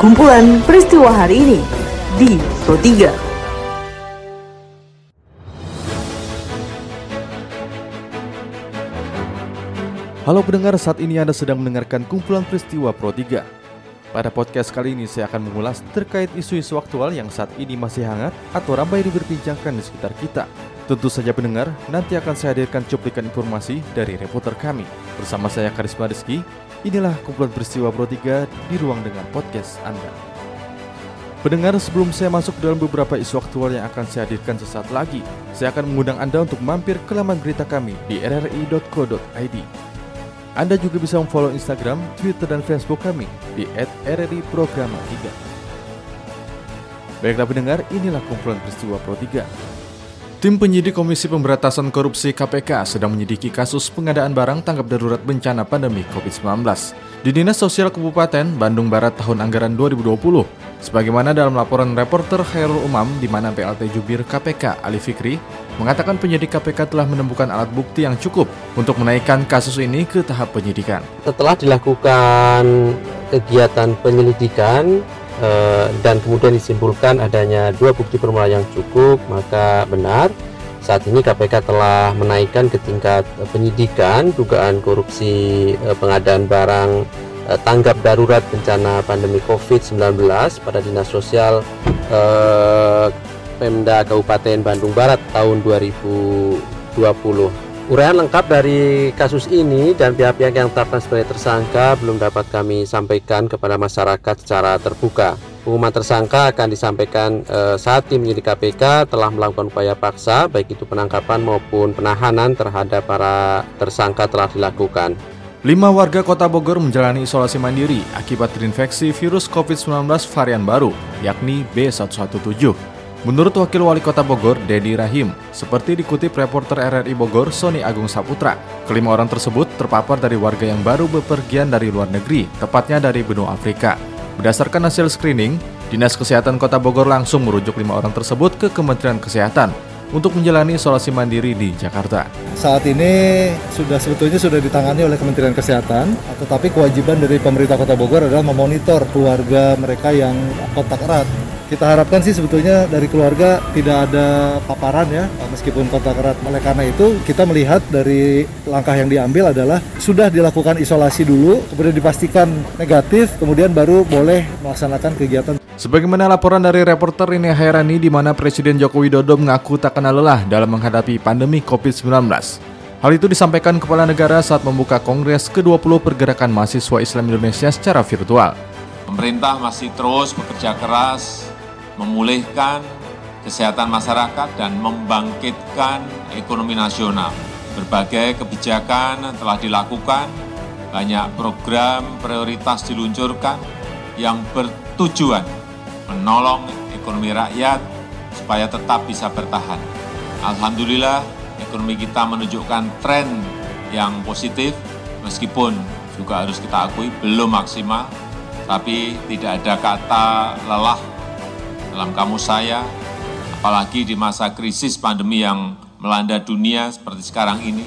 kumpulan peristiwa hari ini di Pro 3. Halo pendengar, saat ini Anda sedang mendengarkan kumpulan peristiwa Pro 3. Pada podcast kali ini saya akan mengulas terkait isu-isu aktual yang saat ini masih hangat atau ramai diperbincangkan di sekitar kita. Tentu saja pendengar, nanti akan saya hadirkan cuplikan informasi dari reporter kami. Bersama saya Karisma Rizky, inilah kumpulan peristiwa Pro 3 di ruang dengan podcast Anda. Pendengar, sebelum saya masuk dalam beberapa isu aktual yang akan saya hadirkan sesaat lagi, saya akan mengundang Anda untuk mampir ke laman berita kami di rri.co.id. Anda juga bisa memfollow Instagram, Twitter, dan Facebook kami di @rri_programa3. Baiklah pendengar, inilah kumpulan peristiwa Pro 3. Tim penyidik Komisi Pemberantasan Korupsi KPK sedang menyidiki kasus pengadaan barang tanggap darurat bencana pandemi COVID-19 di Dinas Sosial Kabupaten Bandung Barat tahun anggaran 2020. Sebagaimana dalam laporan reporter Khairul Umam di mana PLT Jubir KPK Ali Fikri mengatakan penyidik KPK telah menemukan alat bukti yang cukup untuk menaikkan kasus ini ke tahap penyidikan. Setelah dilakukan kegiatan penyelidikan dan kemudian disimpulkan adanya dua bukti permulaan yang cukup maka benar saat ini KPK telah menaikkan ke tingkat eh, penyidikan dugaan korupsi eh, pengadaan barang tanggap darurat bencana pandemi COVID-19 pada Dinas Sosial Pemda Kabupaten Bandung Barat tahun 2020. Uraian lengkap dari kasus ini dan pihak-pihak yang tetapkan sebagai tersangka belum dapat kami sampaikan kepada masyarakat secara terbuka. Pengumuman tersangka akan disampaikan eh, saat tim penyidik KPK telah melakukan upaya paksa, baik itu penangkapan maupun penahanan terhadap para tersangka telah dilakukan. Lima warga kota Bogor menjalani isolasi mandiri akibat terinfeksi virus COVID-19 varian baru, yakni B117. Menurut Wakil Wali Kota Bogor, Dedi Rahim, seperti dikutip reporter RRI Bogor, Sony Agung Saputra, kelima orang tersebut terpapar dari warga yang baru bepergian dari luar negeri, tepatnya dari benua Afrika. Berdasarkan hasil screening, Dinas Kesehatan Kota Bogor langsung merujuk lima orang tersebut ke Kementerian Kesehatan untuk menjalani isolasi mandiri di Jakarta. Saat ini sudah sebetulnya sudah ditangani oleh Kementerian Kesehatan, tetapi kewajiban dari pemerintah Kota Bogor adalah memonitor keluarga mereka yang kontak erat kita harapkan sih sebetulnya dari keluarga tidak ada paparan ya meskipun kontak erat oleh karena itu kita melihat dari langkah yang diambil adalah sudah dilakukan isolasi dulu kemudian dipastikan negatif kemudian baru boleh melaksanakan kegiatan Sebagaimana laporan dari reporter ini Hairani di mana Presiden Joko Widodo mengaku tak kenal lelah dalam menghadapi pandemi COVID-19. Hal itu disampaikan Kepala Negara saat membuka Kongres ke-20 Pergerakan Mahasiswa Islam Indonesia secara virtual. Pemerintah masih terus bekerja keras memulihkan kesehatan masyarakat dan membangkitkan ekonomi nasional. Berbagai kebijakan telah dilakukan, banyak program prioritas diluncurkan yang bertujuan menolong ekonomi rakyat supaya tetap bisa bertahan. Alhamdulillah, ekonomi kita menunjukkan tren yang positif, meskipun juga harus kita akui belum maksimal, tapi tidak ada kata lelah dalam kamus saya, apalagi di masa krisis pandemi yang melanda dunia seperti sekarang ini.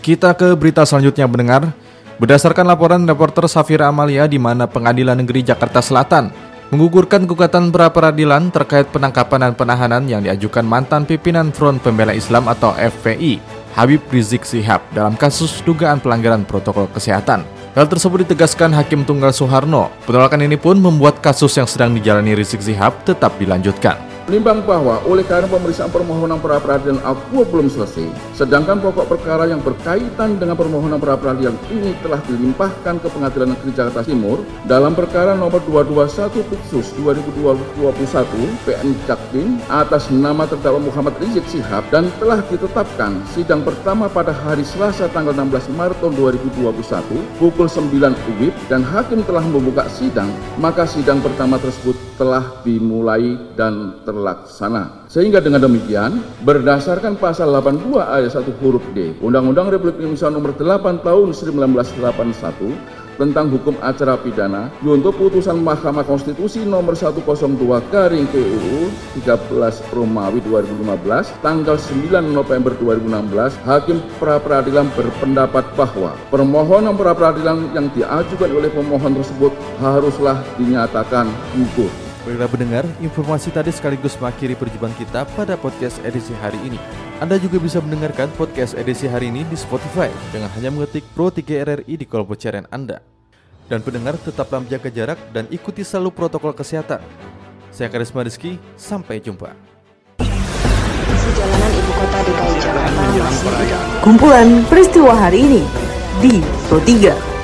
Kita ke berita selanjutnya mendengar. Berdasarkan laporan reporter Safira Amalia di mana Pengadilan Negeri Jakarta Selatan menggugurkan gugatan pra peradilan terkait penangkapan dan penahanan yang diajukan mantan pimpinan Front Pembela Islam atau FPI, Habib Rizik Sihab dalam kasus dugaan pelanggaran protokol kesehatan. Hal tersebut ditegaskan Hakim Tunggal Soeharno. Penolakan ini pun membuat kasus yang sedang dijalani Rizik Sihab tetap dilanjutkan. Menimbang bahwa oleh karena pemeriksaan permohonan pra peradilan aku belum selesai, sedangkan pokok perkara yang berkaitan dengan permohonan pra peradilan ini telah dilimpahkan ke Pengadilan Negeri Jakarta Timur dalam perkara nomor 221 Pitsus 2021 PN Jaktim atas nama terdakwa Muhammad Rizik Sihab dan telah ditetapkan sidang pertama pada hari Selasa tanggal 16 Maret tahun 2021 pukul 9 UWIB dan hakim telah membuka sidang, maka sidang pertama tersebut telah dimulai dan ter terlaksana. Sehingga dengan demikian, berdasarkan pasal 82 ayat 1 huruf D Undang-Undang Republik Indonesia nomor 8 tahun 1981 tentang hukum acara pidana untuk putusan Mahkamah Konstitusi nomor 102 garing PUU 13 Romawi 2015 tanggal 9 November 2016 Hakim pra peradilan berpendapat bahwa permohonan pra peradilan yang diajukan oleh pemohon tersebut haruslah dinyatakan gugur. Baiklah pendengar, informasi tadi sekaligus mengakhiri perjumpaan kita pada podcast edisi hari ini. Anda juga bisa mendengarkan podcast edisi hari ini di Spotify dengan hanya mengetik Pro 3 RRI di kolom pencarian Anda. Dan pendengar tetaplah menjaga jarak dan ikuti selalu protokol kesehatan. Saya Karisma Rizky, sampai jumpa. Jalanan ibu kota DKI Jakarta masih Kumpulan peristiwa hari ini di Pro 3.